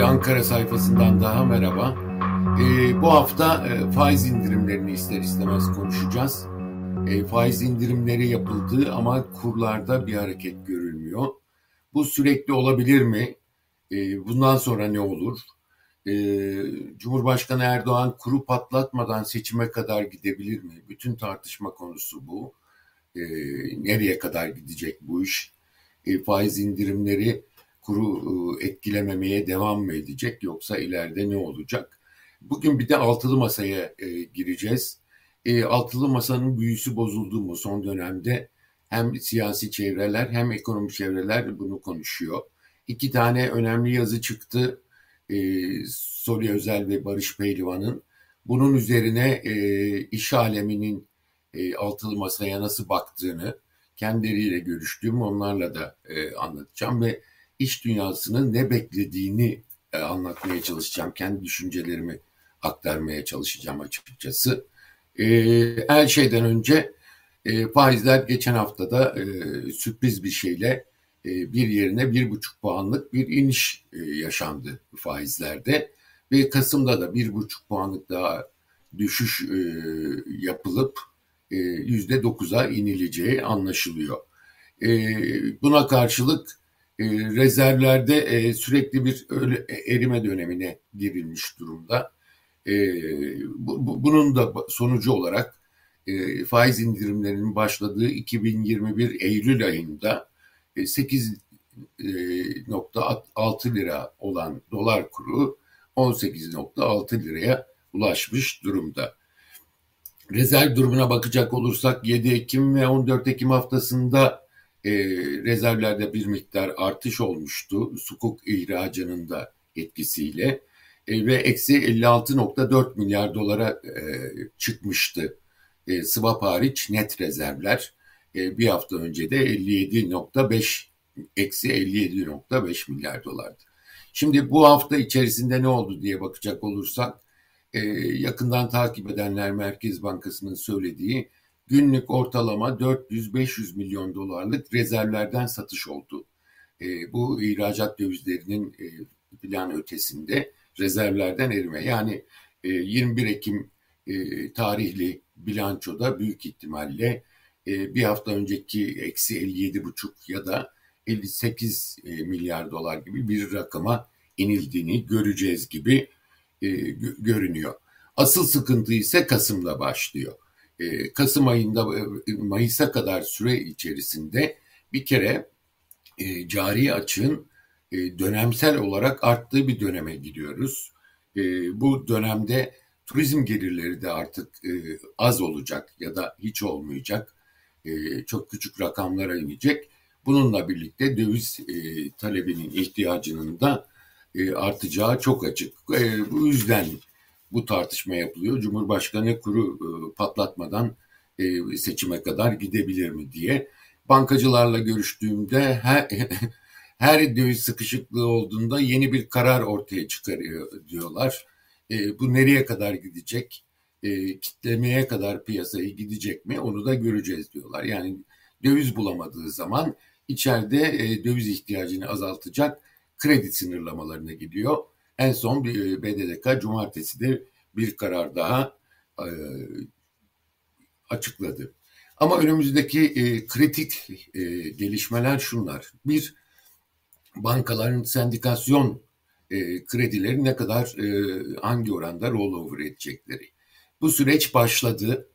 Bir Ankara sayfasından daha merhaba. Ee, bu hafta e, faiz indirimlerini ister istemez konuşacağız. E, faiz indirimleri yapıldı ama kurlarda bir hareket görülmüyor. Bu sürekli olabilir mi? E, bundan sonra ne olur? E, Cumhurbaşkanı Erdoğan kuru patlatmadan seçime kadar gidebilir mi? Bütün tartışma konusu bu. E, nereye kadar gidecek bu iş? E, faiz indirimleri kuru e, etkilememeye devam mı edecek yoksa ileride ne olacak? Bugün bir de altılı masaya e, gireceğiz. E, altılı masanın büyüsü bozuldu mu son dönemde? Hem siyasi çevreler hem ekonomi çevreler bunu konuşuyor. İki tane önemli yazı çıktı. E, Soli Özel ve Barış Pehlivan'ın. Bunun üzerine e, iş aleminin altılı masaya nasıl baktığını, kendileriyle görüştüğüm onlarla da e, anlatacağım ve iş dünyasının ne beklediğini e, anlatmaya çalışacağım. Kendi düşüncelerimi aktarmaya çalışacağım açıkçası. E, her şeyden önce e, faizler geçen haftada e, sürpriz bir şeyle bir yerine bir buçuk puanlık bir iniş yaşandı faizlerde. Ve Kasım'da da bir buçuk puanlık daha düşüş e, yapılıp yüzde dokuza inileceği anlaşılıyor. Buna karşılık e, rezervlerde e, sürekli bir öyle erime dönemine girilmiş durumda. E, bu, bu, bunun da sonucu olarak e, faiz indirimlerinin başladığı 2021 Eylül ayında e, 8.6 e, lira olan dolar kuru 18.6 liraya ulaşmış durumda. Rezerv durumuna bakacak olursak 7 Ekim ve 14 Ekim haftasında e, rezervlerde bir miktar artış olmuştu. Sukuk ihracının da etkisiyle e, ve eksi 56.4 milyar dolara e, çıkmıştı. E, swap hariç net rezervler e, bir hafta önce de 57.5 eksi 57.5 milyar dolardı. Şimdi bu hafta içerisinde ne oldu diye bakacak olursak e, yakından takip edenler Merkez Bankası'nın söylediği günlük ortalama 400-500 milyon dolarlık rezervlerden satış oldu. E, bu ihracat dövizlerinin e, plan ötesinde rezervlerden erime. Yani e, 21 Ekim e, tarihli bilançoda büyük ihtimalle e, bir hafta önceki eksi 57,5 ya da 58 e, milyar dolar gibi bir rakama inildiğini göreceğiz gibi e, görünüyor. Asıl sıkıntı ise Kasım'da başlıyor. E, Kasım ayında e, Mayıs'a kadar süre içerisinde bir kere e, cari açığın e, dönemsel olarak arttığı bir döneme gidiyoruz. Bu dönemde turizm gelirleri de artık az olacak ya da hiç olmayacak. Çok küçük rakamlara inecek. Bununla birlikte döviz talebinin ihtiyacının da artacağı çok açık. Bu yüzden bu tartışma yapılıyor. Cumhurbaşkanı kuru e, patlatmadan e, seçime kadar gidebilir mi diye. Bankacılarla görüştüğümde her, her döviz sıkışıklığı olduğunda yeni bir karar ortaya çıkarıyor diyorlar. E, bu nereye kadar gidecek? Kitlemeye kadar piyasayı gidecek mi? Onu da göreceğiz diyorlar. Yani döviz bulamadığı zaman içeride döviz ihtiyacını azaltacak kredi sınırlamalarına gidiyor. En son bir BDDK cumartesi de bir karar daha e, açıkladı. Ama önümüzdeki e, kritik e, gelişmeler şunlar. Bir, bankaların sendikasyon e, kredileri ne kadar e, hangi oranda rollover edecekleri. Bu süreç başladı.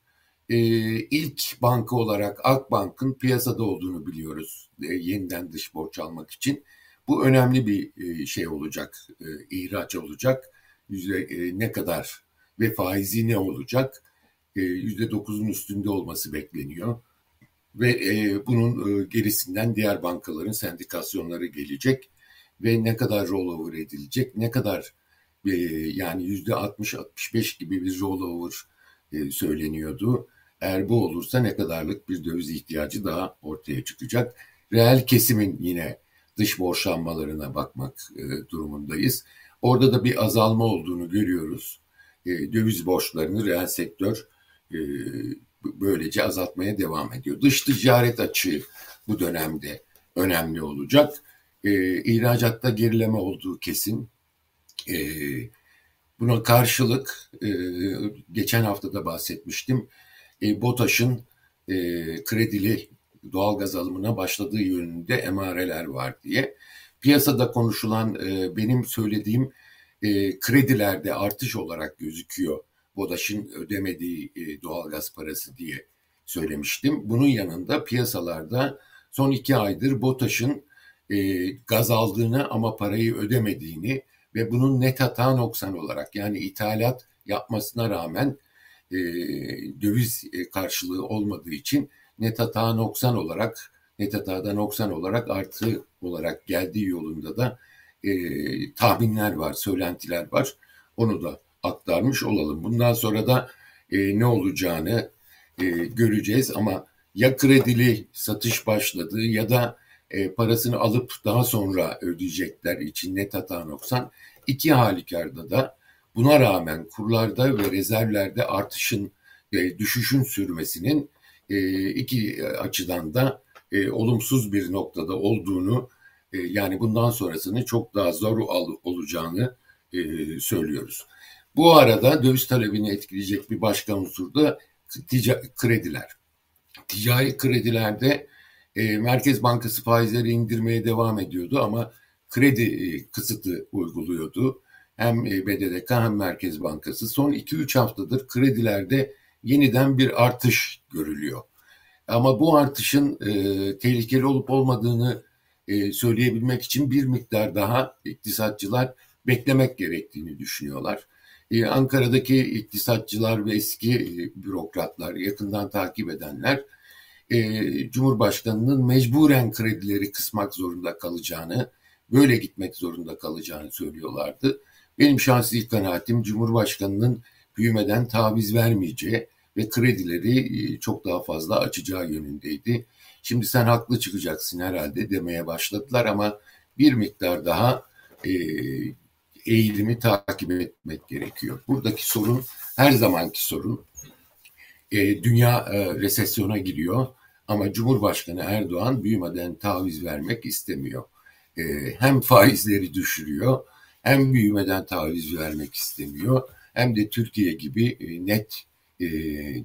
E, ilk banka olarak Akbank'ın piyasada olduğunu biliyoruz e, yeniden dış borç almak için. Bu önemli bir e, şey olacak, e, ihraç olacak. Yüzde e, ne kadar ve faizi ne olacak? Yüzde dokuzun üstünde olması bekleniyor. Ve bunun gerisinden diğer bankaların sendikasyonları gelecek ve ne kadar rollover edilecek, ne kadar yani yüzde 60-65 gibi bir rollover söyleniyordu. Eğer bu olursa ne kadarlık bir döviz ihtiyacı daha ortaya çıkacak. Reel kesimin yine dış borçlanmalarına bakmak e, durumundayız. Orada da bir azalma olduğunu görüyoruz. E, döviz borçlarını reel sektör e, böylece azaltmaya devam ediyor. Dış ticaret açığı bu dönemde önemli olacak. E, ihracatta gerileme olduğu kesin. Buna karşılık geçen hafta da bahsetmiştim. BOTAŞ'ın kredili doğal gaz alımına başladığı yönünde emareler var diye. Piyasada konuşulan e, benim söylediğim e, kredilerde artış olarak gözüküyor. BODAŞ'ın ödemediği e, doğalgaz parası diye söylemiştim. Bunun yanında piyasalarda son iki aydır BOTAŞ'ın e, gaz aldığını ama parayı ödemediğini ve bunun net hata noksan olarak yani ithalat yapmasına rağmen e, döviz e, karşılığı olmadığı için net hata noksan olarak net hatada noksan olarak artı olarak geldiği yolunda da e, tahminler var, söylentiler var. Onu da aktarmış olalım. Bundan sonra da e, ne olacağını e, göreceğiz ama ya kredili satış başladı ya da e, parasını alıp daha sonra ödeyecekler için net hata noksan iki halükarda da buna rağmen kurlarda ve rezervlerde artışın ve düşüşün sürmesinin e, iki açıdan da e, olumsuz bir noktada olduğunu e, yani bundan sonrasını çok daha zor ol, olacağını e, söylüyoruz. Bu arada döviz talebini etkileyecek bir başka unsur da tica, krediler. Ticari kredilerde e, Merkez Bankası faizleri indirmeye devam ediyordu ama kredi e, kısıtı uyguluyordu. Hem e, BDDK hem Merkez Bankası. Son 2-3 haftadır kredilerde yeniden bir artış görülüyor. Ama bu artışın e, tehlikeli olup olmadığını e, söyleyebilmek için bir miktar daha iktisatçılar beklemek gerektiğini düşünüyorlar. E, Ankara'daki iktisatçılar ve eski e, bürokratlar, yakından takip edenler e, Cumhurbaşkanı'nın mecburen kredileri kısmak zorunda kalacağını, böyle gitmek zorunda kalacağını söylüyorlardı. Benim şahsi kanaatim Cumhurbaşkanı'nın büyümeden taviz vermeyeceği ve kredileri çok daha fazla açacağı yönündeydi. Şimdi sen haklı çıkacaksın herhalde demeye başladılar ama bir miktar daha eğilimi takip etmek gerekiyor. Buradaki sorun her zamanki sorun. Dünya e, resesyona giriyor ama Cumhurbaşkanı Erdoğan büyümeden taviz vermek istemiyor. Hem faizleri düşürüyor hem büyümeden taviz vermek istemiyor hem de Türkiye gibi net e,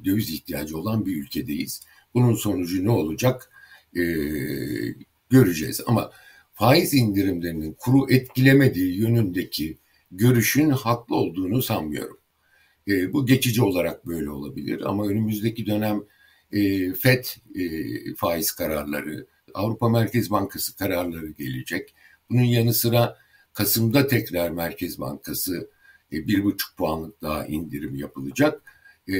döviz ihtiyacı olan bir ülkedeyiz. Bunun sonucu ne olacak e, göreceğiz. Ama faiz indirimlerinin kuru etkilemediği yönündeki görüşün haklı olduğunu sanmıyorum. E, bu geçici olarak böyle olabilir ama önümüzdeki dönem e, FED e, faiz kararları, Avrupa Merkez Bankası kararları gelecek. Bunun yanı sıra Kasım'da tekrar Merkez Bankası e, bir buçuk puanlık daha indirim yapılacak e,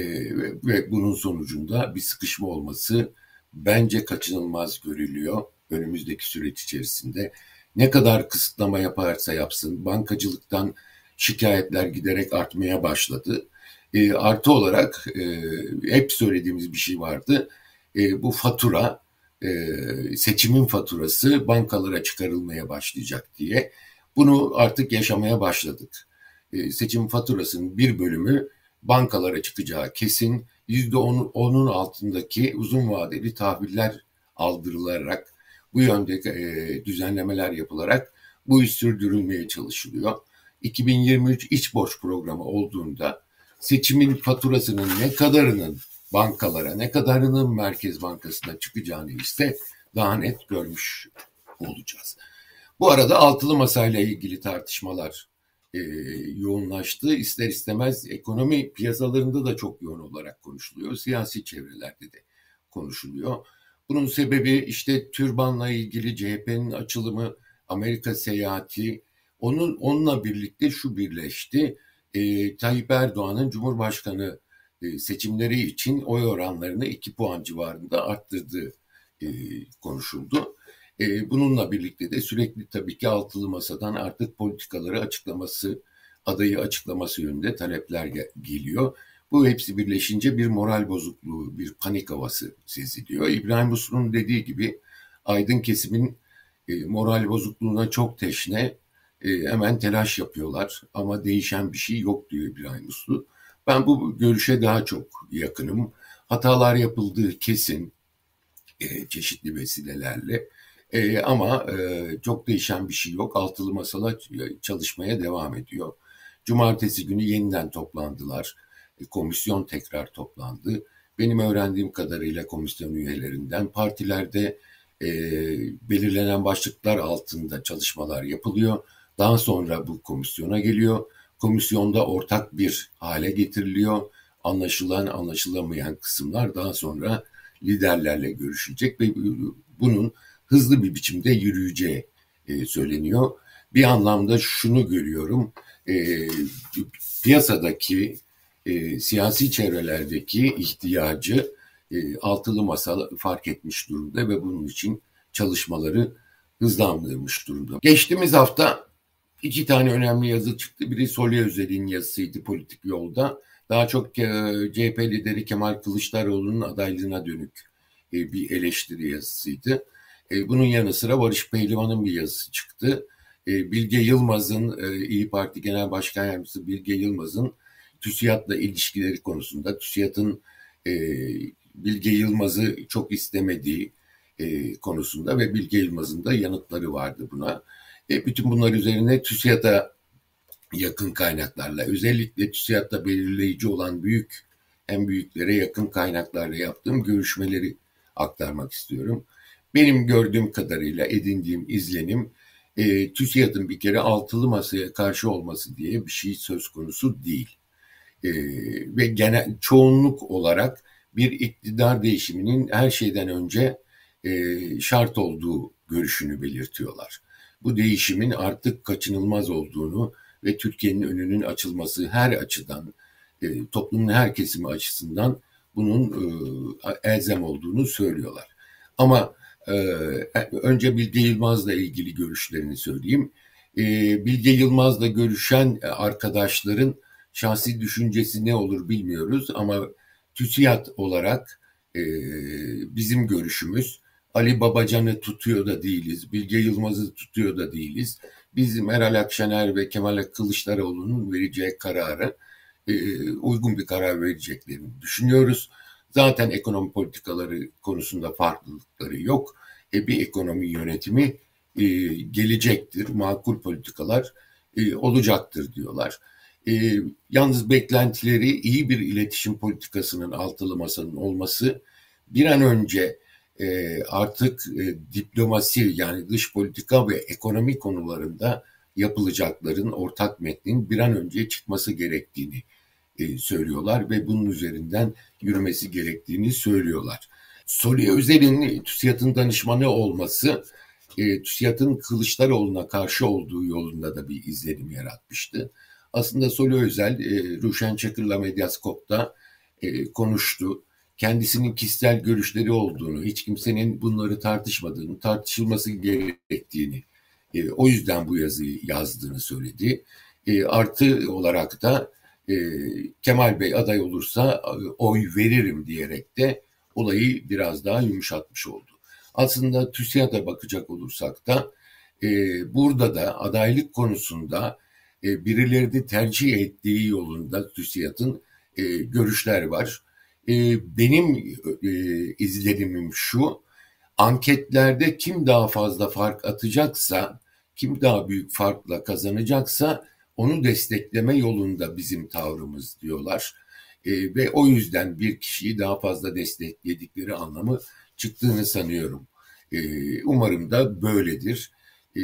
ve bunun sonucunda bir sıkışma olması bence kaçınılmaz görülüyor önümüzdeki süreç içerisinde. Ne kadar kısıtlama yaparsa yapsın bankacılıktan şikayetler giderek artmaya başladı. E, artı olarak e, hep söylediğimiz bir şey vardı. E, bu fatura e, seçimin faturası bankalara çıkarılmaya başlayacak diye. Bunu artık yaşamaya başladık. E, seçim faturasının bir bölümü bankalara çıkacağı kesin. %10'un altındaki uzun vadeli tahviller aldırılarak bu yönde e, düzenlemeler yapılarak bu iş sürdürülmeye çalışılıyor. 2023 iç borç programı olduğunda seçimin faturasının ne kadarının bankalara, ne kadarının Merkez Bankası'na çıkacağını ise daha net görmüş olacağız. Bu arada altılı masayla ilgili tartışmalar e, yoğunlaştı. İster istemez ekonomi piyasalarında da çok yoğun olarak konuşuluyor. Siyasi çevrelerde de konuşuluyor. Bunun sebebi işte türbanla ilgili CHP'nin açılımı, Amerika seyahati, onun onunla birlikte şu birleşti. E, Tayyip Erdoğan'ın Cumhurbaşkanı e, seçimleri için oy oranlarını 2 puan civarında arttırdığı e, konuşuldu. E, bununla birlikte de sürekli tabii ki altılı masadan artık politikaları açıklaması, adayı açıklaması yönünde talepler geliyor. Bu hepsi birleşince bir moral bozukluğu, bir panik havası seziliyor. İbrahim Uslu'nun dediği gibi aydın kesimin e, moral bozukluğuna çok teşne, e, hemen telaş yapıyorlar ama değişen bir şey yok diyor İbrahim Uslu. Ben bu görüşe daha çok yakınım. Hatalar yapıldığı kesin çeşitli vesilelerle E, ama e, çok değişen bir şey yok. Altılı masala çalışmaya devam ediyor. Cumartesi günü yeniden toplandılar. E, komisyon tekrar toplandı. Benim öğrendiğim kadarıyla komisyon üyelerinden partilerde e, belirlenen başlıklar altında çalışmalar yapılıyor. Daha sonra bu komisyona geliyor. Komisyonda ortak bir hale getiriliyor. Anlaşılan anlaşılamayan kısımlar daha sonra liderlerle görüşülecek ve bunun hızlı bir biçimde yürüyeceği e, söyleniyor. Bir anlamda şunu görüyorum, e, piyasadaki e, siyasi çevrelerdeki ihtiyacı e, altılı masa fark etmiş durumda ve bunun için çalışmaları hızlandırmış durumda. Geçtiğimiz hafta iki tane önemli yazı çıktı. Biri Solya Özel'in yazısıydı politik yolda. Daha çok e, CHP lideri Kemal Kılıçdaroğlu'nun adaylığına dönük e, bir eleştiri yazısıydı. E, bunun yanı sıra Barış Pehlivan'ın bir yazısı çıktı. E, Bilge Yılmaz'ın, e, İyi Parti Genel Başkan Yardımcısı Bilge Yılmaz'ın TÜSİAD'la ilişkileri konusunda, TÜSİAD'ın e, Bilge Yılmaz'ı çok istemediği konusunda ve Bilge Yılmaz'ın da yanıtları vardı buna. Bütün bunlar üzerine TÜSİAD'a yakın kaynaklarla, özellikle TÜSİAD'da belirleyici olan büyük, en büyüklere yakın kaynaklarla yaptığım görüşmeleri aktarmak istiyorum. Benim gördüğüm kadarıyla edindiğim izlenim e, TÜSİAD'ın bir kere altılı masaya karşı olması diye bir şey söz konusu değil. E, ve genel çoğunluk olarak bir iktidar değişiminin her şeyden önce e, şart olduğu görüşünü belirtiyorlar. Bu değişimin artık kaçınılmaz olduğunu ve Türkiye'nin önünün açılması her açıdan, e, toplumun her kesimi açısından bunun e, elzem olduğunu söylüyorlar. Ama önce Bilge Yılmaz'la ilgili görüşlerini söyleyeyim. E, Bilge Yılmaz'la görüşen arkadaşların şahsi düşüncesi ne olur bilmiyoruz ama TÜSİAD olarak e, bizim görüşümüz Ali Babacan'ı tutuyor da değiliz, Bilge Yılmaz'ı tutuyor da değiliz. Biz Meral Akşener ve Kemal Kılıçdaroğlu'nun vereceği kararı e, uygun bir karar vereceklerini düşünüyoruz. Zaten ekonomi politikaları konusunda farklılıkları yok. E, bir ekonomi yönetimi e, gelecektir, makul politikalar e, olacaktır diyorlar. E, yalnız beklentileri iyi bir iletişim politikasının altılı masanın olması bir an önce e, artık e, diplomasi yani dış politika ve ekonomi konularında yapılacakların ortak metnin bir an önce çıkması gerektiğini e, söylüyorlar ve bunun üzerinden yürümesi gerektiğini söylüyorlar. Soruya Özel'in TÜSİAD'ın danışmanı olması e, TÜSİAD'ın Kılıçdaroğlu'na karşı olduğu yolunda da bir izlenim yaratmıştı. Aslında Soli Özel, e, Ruşen Çakır'la Medyaskop'ta e, konuştu. Kendisinin kişisel görüşleri olduğunu, hiç kimsenin bunları tartışmadığını, tartışılması gerektiğini, e, o yüzden bu yazıyı yazdığını söyledi. E, artı olarak da e, Kemal Bey aday olursa e, oy veririm diyerek de olayı biraz daha yumuşatmış oldu. Aslında TÜSİAD'a bakacak olursak da e, burada da adaylık konusunda e, birileri tercih ettiği yolunda TÜSİAD'ın görüşler var. Benim e, izlenimim şu, anketlerde kim daha fazla fark atacaksa, kim daha büyük farkla kazanacaksa onu destekleme yolunda bizim tavrımız diyorlar. E, ve o yüzden bir kişiyi daha fazla destekledikleri anlamı çıktığını sanıyorum. E, umarım da böyledir. E,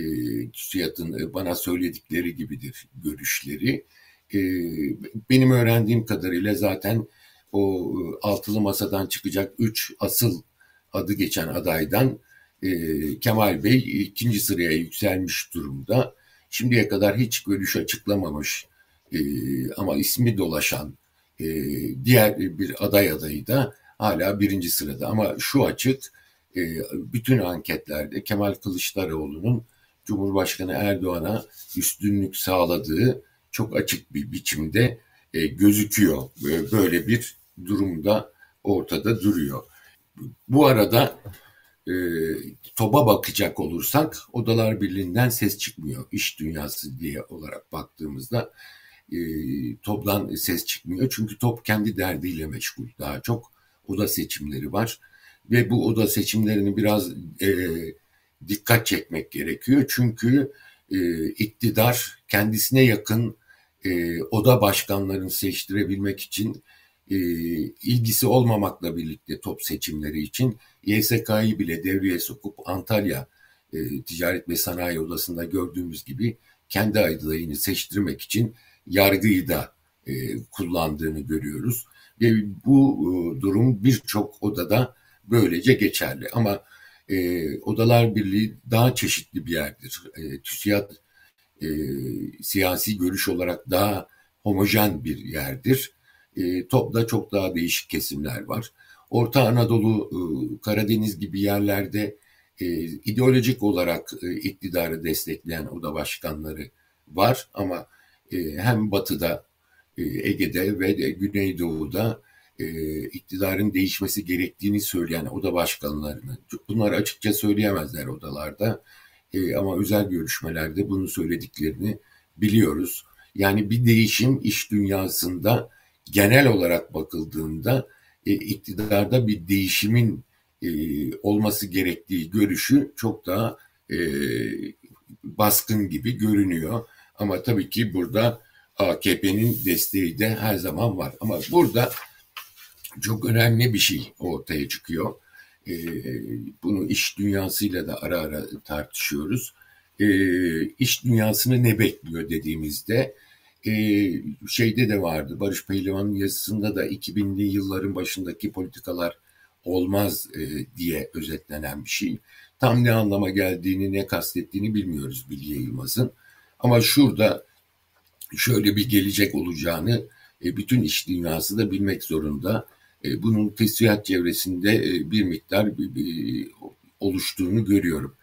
e, bana söyledikleri gibidir görüşleri. E, benim öğrendiğim kadarıyla zaten o e, altılı masadan çıkacak üç asıl adı geçen adaydan e, Kemal Bey ikinci sıraya yükselmiş durumda. Şimdiye kadar hiç görüş açıklamamış e, ama ismi dolaşan e, diğer bir aday adayı da hala birinci sırada. Ama şu açık, e, bütün anketlerde Kemal Kılıçdaroğlu'nun Cumhurbaşkanı Erdoğan'a üstünlük sağladığı çok açık bir biçimde e, gözüküyor. Böyle bir durumda ortada duruyor. Bu arada e, TOB'a bakacak olursak Odalar Birliği'nden ses çıkmıyor. İş dünyası diye olarak baktığımızda e, TOB'dan ses çıkmıyor. Çünkü TOB kendi derdiyle meşgul daha çok. Oda seçimleri var ve bu oda seçimlerini biraz e, dikkat çekmek gerekiyor. Çünkü e, iktidar kendisine yakın e, oda başkanlarını seçtirebilmek için e, ilgisi olmamakla birlikte top seçimleri için YSK'yı bile devreye sokup Antalya e, Ticaret ve Sanayi Odası'nda gördüğümüz gibi kendi adayını seçtirmek için yargıyı da e, kullandığını görüyoruz. Ve bu e, durum birçok odada böylece geçerli. Ama e, Odalar Birliği daha çeşitli bir yerdir. E, TÜSİAD e, siyasi görüş olarak daha homojen bir yerdir. E, topda çok daha değişik kesimler var. Orta Anadolu, e, Karadeniz gibi yerlerde e, ideolojik olarak e, iktidarı destekleyen oda başkanları var ama e, hem batıda, e, Ege'de ve de Güneydoğu'da e, iktidarın değişmesi gerektiğini söyleyen oda başkanlarını, bunları açıkça söyleyemezler odalarda e, ama özel görüşmelerde bunu söylediklerini biliyoruz. Yani bir değişim iş dünyasında genel olarak bakıldığında e, iktidarda bir değişimin e, olması gerektiği görüşü çok daha e, baskın gibi görünüyor. Ama tabii ki burada AKP'nin desteği de her zaman var. Ama burada çok önemli bir şey ortaya çıkıyor. E, bunu iş dünyasıyla da ara ara tartışıyoruz. E, iş dünyasını ne bekliyor dediğimizde e, şeyde de vardı Barış Pehlivan'ın yazısında da 2000'li yılların başındaki politikalar olmaz e, diye özetlenen bir şey. Tam ne anlama geldiğini, ne kastettiğini bilmiyoruz Bilge Yılmaz'ın. Ama şurada şöyle bir gelecek olacağını e, bütün iş dünyası da bilmek zorunda. E, bunun tesvihat çevresinde bir miktar bir, oluştuğunu görüyorum.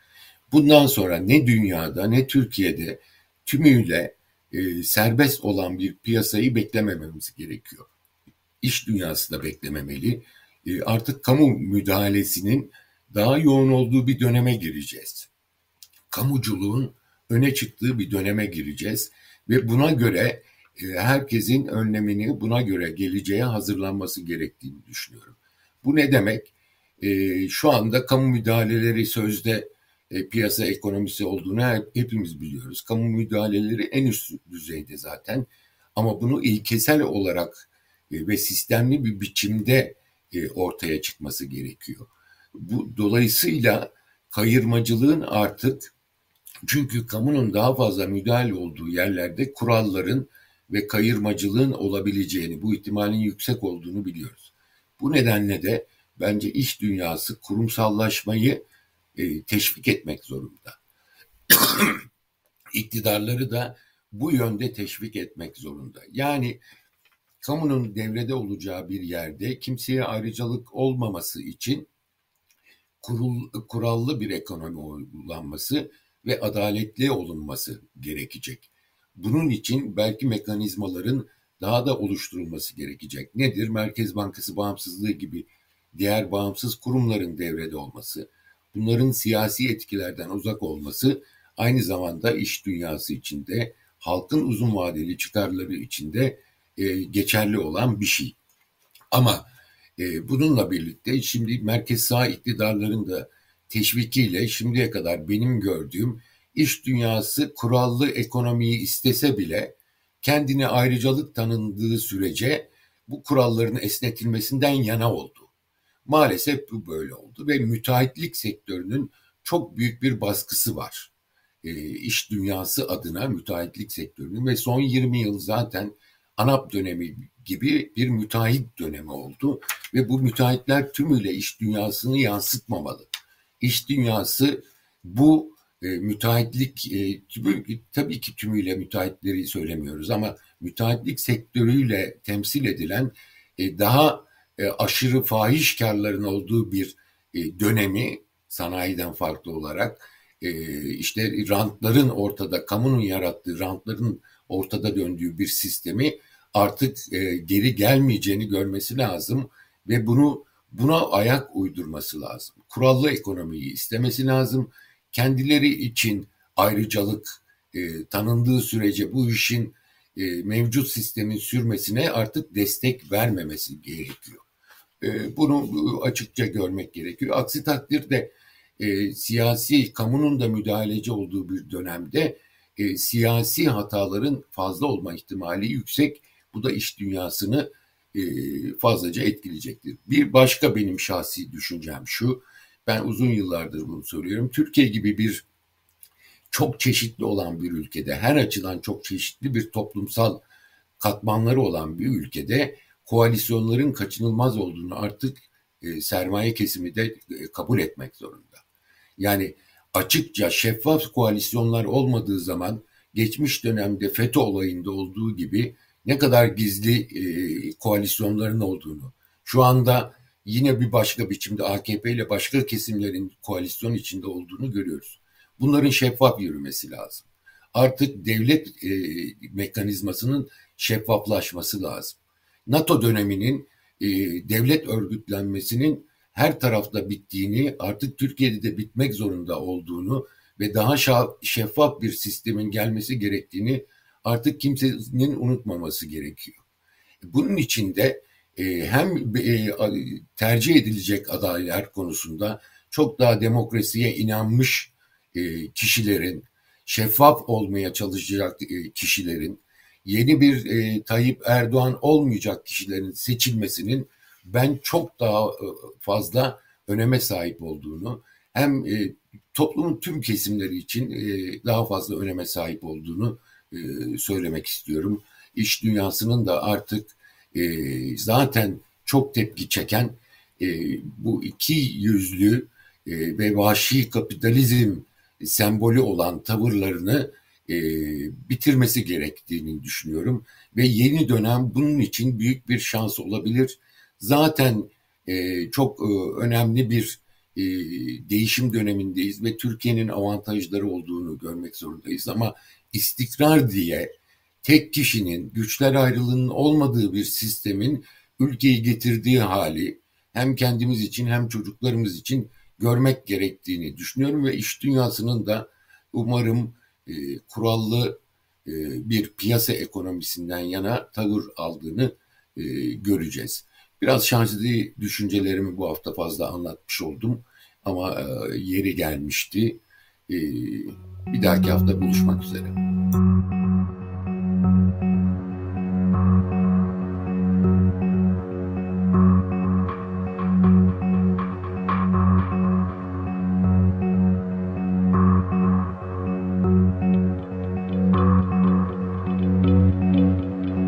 Bundan sonra ne dünyada ne Türkiye'de tümüyle e, serbest olan bir piyasayı beklemememiz gerekiyor. İş dünyası da beklememeli. E, artık kamu müdahalesinin daha yoğun olduğu bir döneme gireceğiz. Kamuculuğun öne çıktığı bir döneme gireceğiz ve buna göre e, herkesin önlemini buna göre geleceğe hazırlanması gerektiğini düşünüyorum. Bu ne demek? Şu anda kamu müdahaleleri sözde e, piyasa ekonomisi olduğunu hepimiz biliyoruz. Kamu müdahaleleri en üst düzeyde zaten ama bunu ilkesel olarak ve sistemli bir biçimde ortaya çıkması gerekiyor. Bu dolayısıyla kayırmacılığın artık çünkü kamunun daha fazla müdahale olduğu yerlerde kuralların ve kayırmacılığın olabileceğini, bu ihtimalin yüksek olduğunu biliyoruz. Bu nedenle de bence iş dünyası kurumsallaşmayı e, teşvik etmek zorunda. İktidarları da bu yönde teşvik etmek zorunda. Yani kamunun devrede olacağı bir yerde kimseye ayrıcalık olmaması için kurul, kurallı bir ekonomi uygulanması ve adaletli olunması gerekecek. Bunun için belki mekanizmaların daha da oluşturulması gerekecek. Nedir? Merkez Bankası bağımsızlığı gibi diğer bağımsız kurumların devrede olması, bunların siyasi etkilerden uzak olması aynı zamanda iş dünyası içinde, halkın uzun vadeli çıkarları içinde e, geçerli olan bir şey. Ama e, bununla birlikte şimdi merkez sağ iktidarların da teşvikiyle şimdiye kadar benim gördüğüm iş dünyası kurallı ekonomiyi istese bile kendine ayrıcalık tanındığı sürece bu kuralların esnetilmesinden yana oldu. Maalesef bu böyle oldu ve müteahhitlik sektörünün çok büyük bir baskısı var. E, iş dünyası adına müteahhitlik sektörünün ve son 20 yıl zaten ANAP dönemi gibi bir müteahhit dönemi oldu ve bu müteahhitler tümüyle iş dünyasını yansıtmamalı. İş dünyası bu e, müteahhitlik e, tabii ki tümüyle müteahhitleri söylemiyoruz ama müteahhitlik sektörüyle temsil edilen e, daha e, aşırı fahiş karların olduğu bir e, dönemi sanayiden farklı olarak e, işte rantların ortada, kamunun yarattığı rantların ortada döndüğü bir sistemi artık e, geri gelmeyeceğini görmesi lazım ve bunu buna ayak uydurması lazım. Kurallı ekonomiyi istemesi lazım kendileri için ayrıcalık e, tanındığı sürece bu işin e, mevcut sistemin sürmesine artık destek vermemesi gerekiyor. E, bunu açıkça görmek gerekiyor. Aksi takdirde e, siyasi kamunun da müdahaleci olduğu bir dönemde e, siyasi hataların fazla olma ihtimali yüksek. Bu da iş dünyasını e, fazlaca etkileyecektir. Bir başka benim şahsi düşüncem şu. Ben uzun yıllardır bunu söylüyorum. Türkiye gibi bir çok çeşitli olan bir ülkede, her açıdan çok çeşitli bir toplumsal katmanları olan bir ülkede koalisyonların kaçınılmaz olduğunu artık e, sermaye kesimi de e, kabul etmek zorunda. Yani açıkça şeffaf koalisyonlar olmadığı zaman geçmiş dönemde FETÖ olayında olduğu gibi ne kadar gizli e, koalisyonların olduğunu, şu anda yine bir başka biçimde AKP ile başka kesimlerin koalisyon içinde olduğunu görüyoruz. Bunların şeffaf yürümesi lazım. Artık devlet e, mekanizmasının şeffaflaşması lazım. NATO döneminin e, devlet örgütlenmesinin her tarafta bittiğini, artık Türkiye'de de bitmek zorunda olduğunu ve daha şeffaf bir sistemin gelmesi gerektiğini artık kimsenin unutmaması gerekiyor. Bunun için de e, hem e, tercih edilecek adaylar konusunda çok daha demokrasiye inanmış e, kişilerin, şeffaf olmaya çalışacak e, kişilerin, yeni bir e, Tayyip Erdoğan olmayacak kişilerin seçilmesinin ben çok daha e, fazla öneme sahip olduğunu, hem e, toplumun tüm kesimleri için e, daha fazla öneme sahip olduğunu e, söylemek istiyorum. İş dünyasının da artık e, zaten çok tepki çeken e, bu iki yüzlü e, ve vahşi kapitalizm sembolü olan tavırlarını e, bitirmesi gerektiğini düşünüyorum. Ve yeni dönem bunun için büyük bir şans olabilir. Zaten e, çok e, önemli bir e, değişim dönemindeyiz ve Türkiye'nin avantajları olduğunu görmek zorundayız. Ama istikrar diye tek kişinin güçler ayrılığının olmadığı bir sistemin ülkeyi getirdiği hali hem kendimiz için hem çocuklarımız için görmek gerektiğini düşünüyorum ve iş dünyasının da umarım e, kurallı e, bir piyasa ekonomisinden yana tavır aldığını e, göreceğiz. Biraz şanslı düşüncelerimi bu hafta fazla anlatmış oldum ama e, yeri gelmişti. E, bir dahaki hafta buluşmak üzere.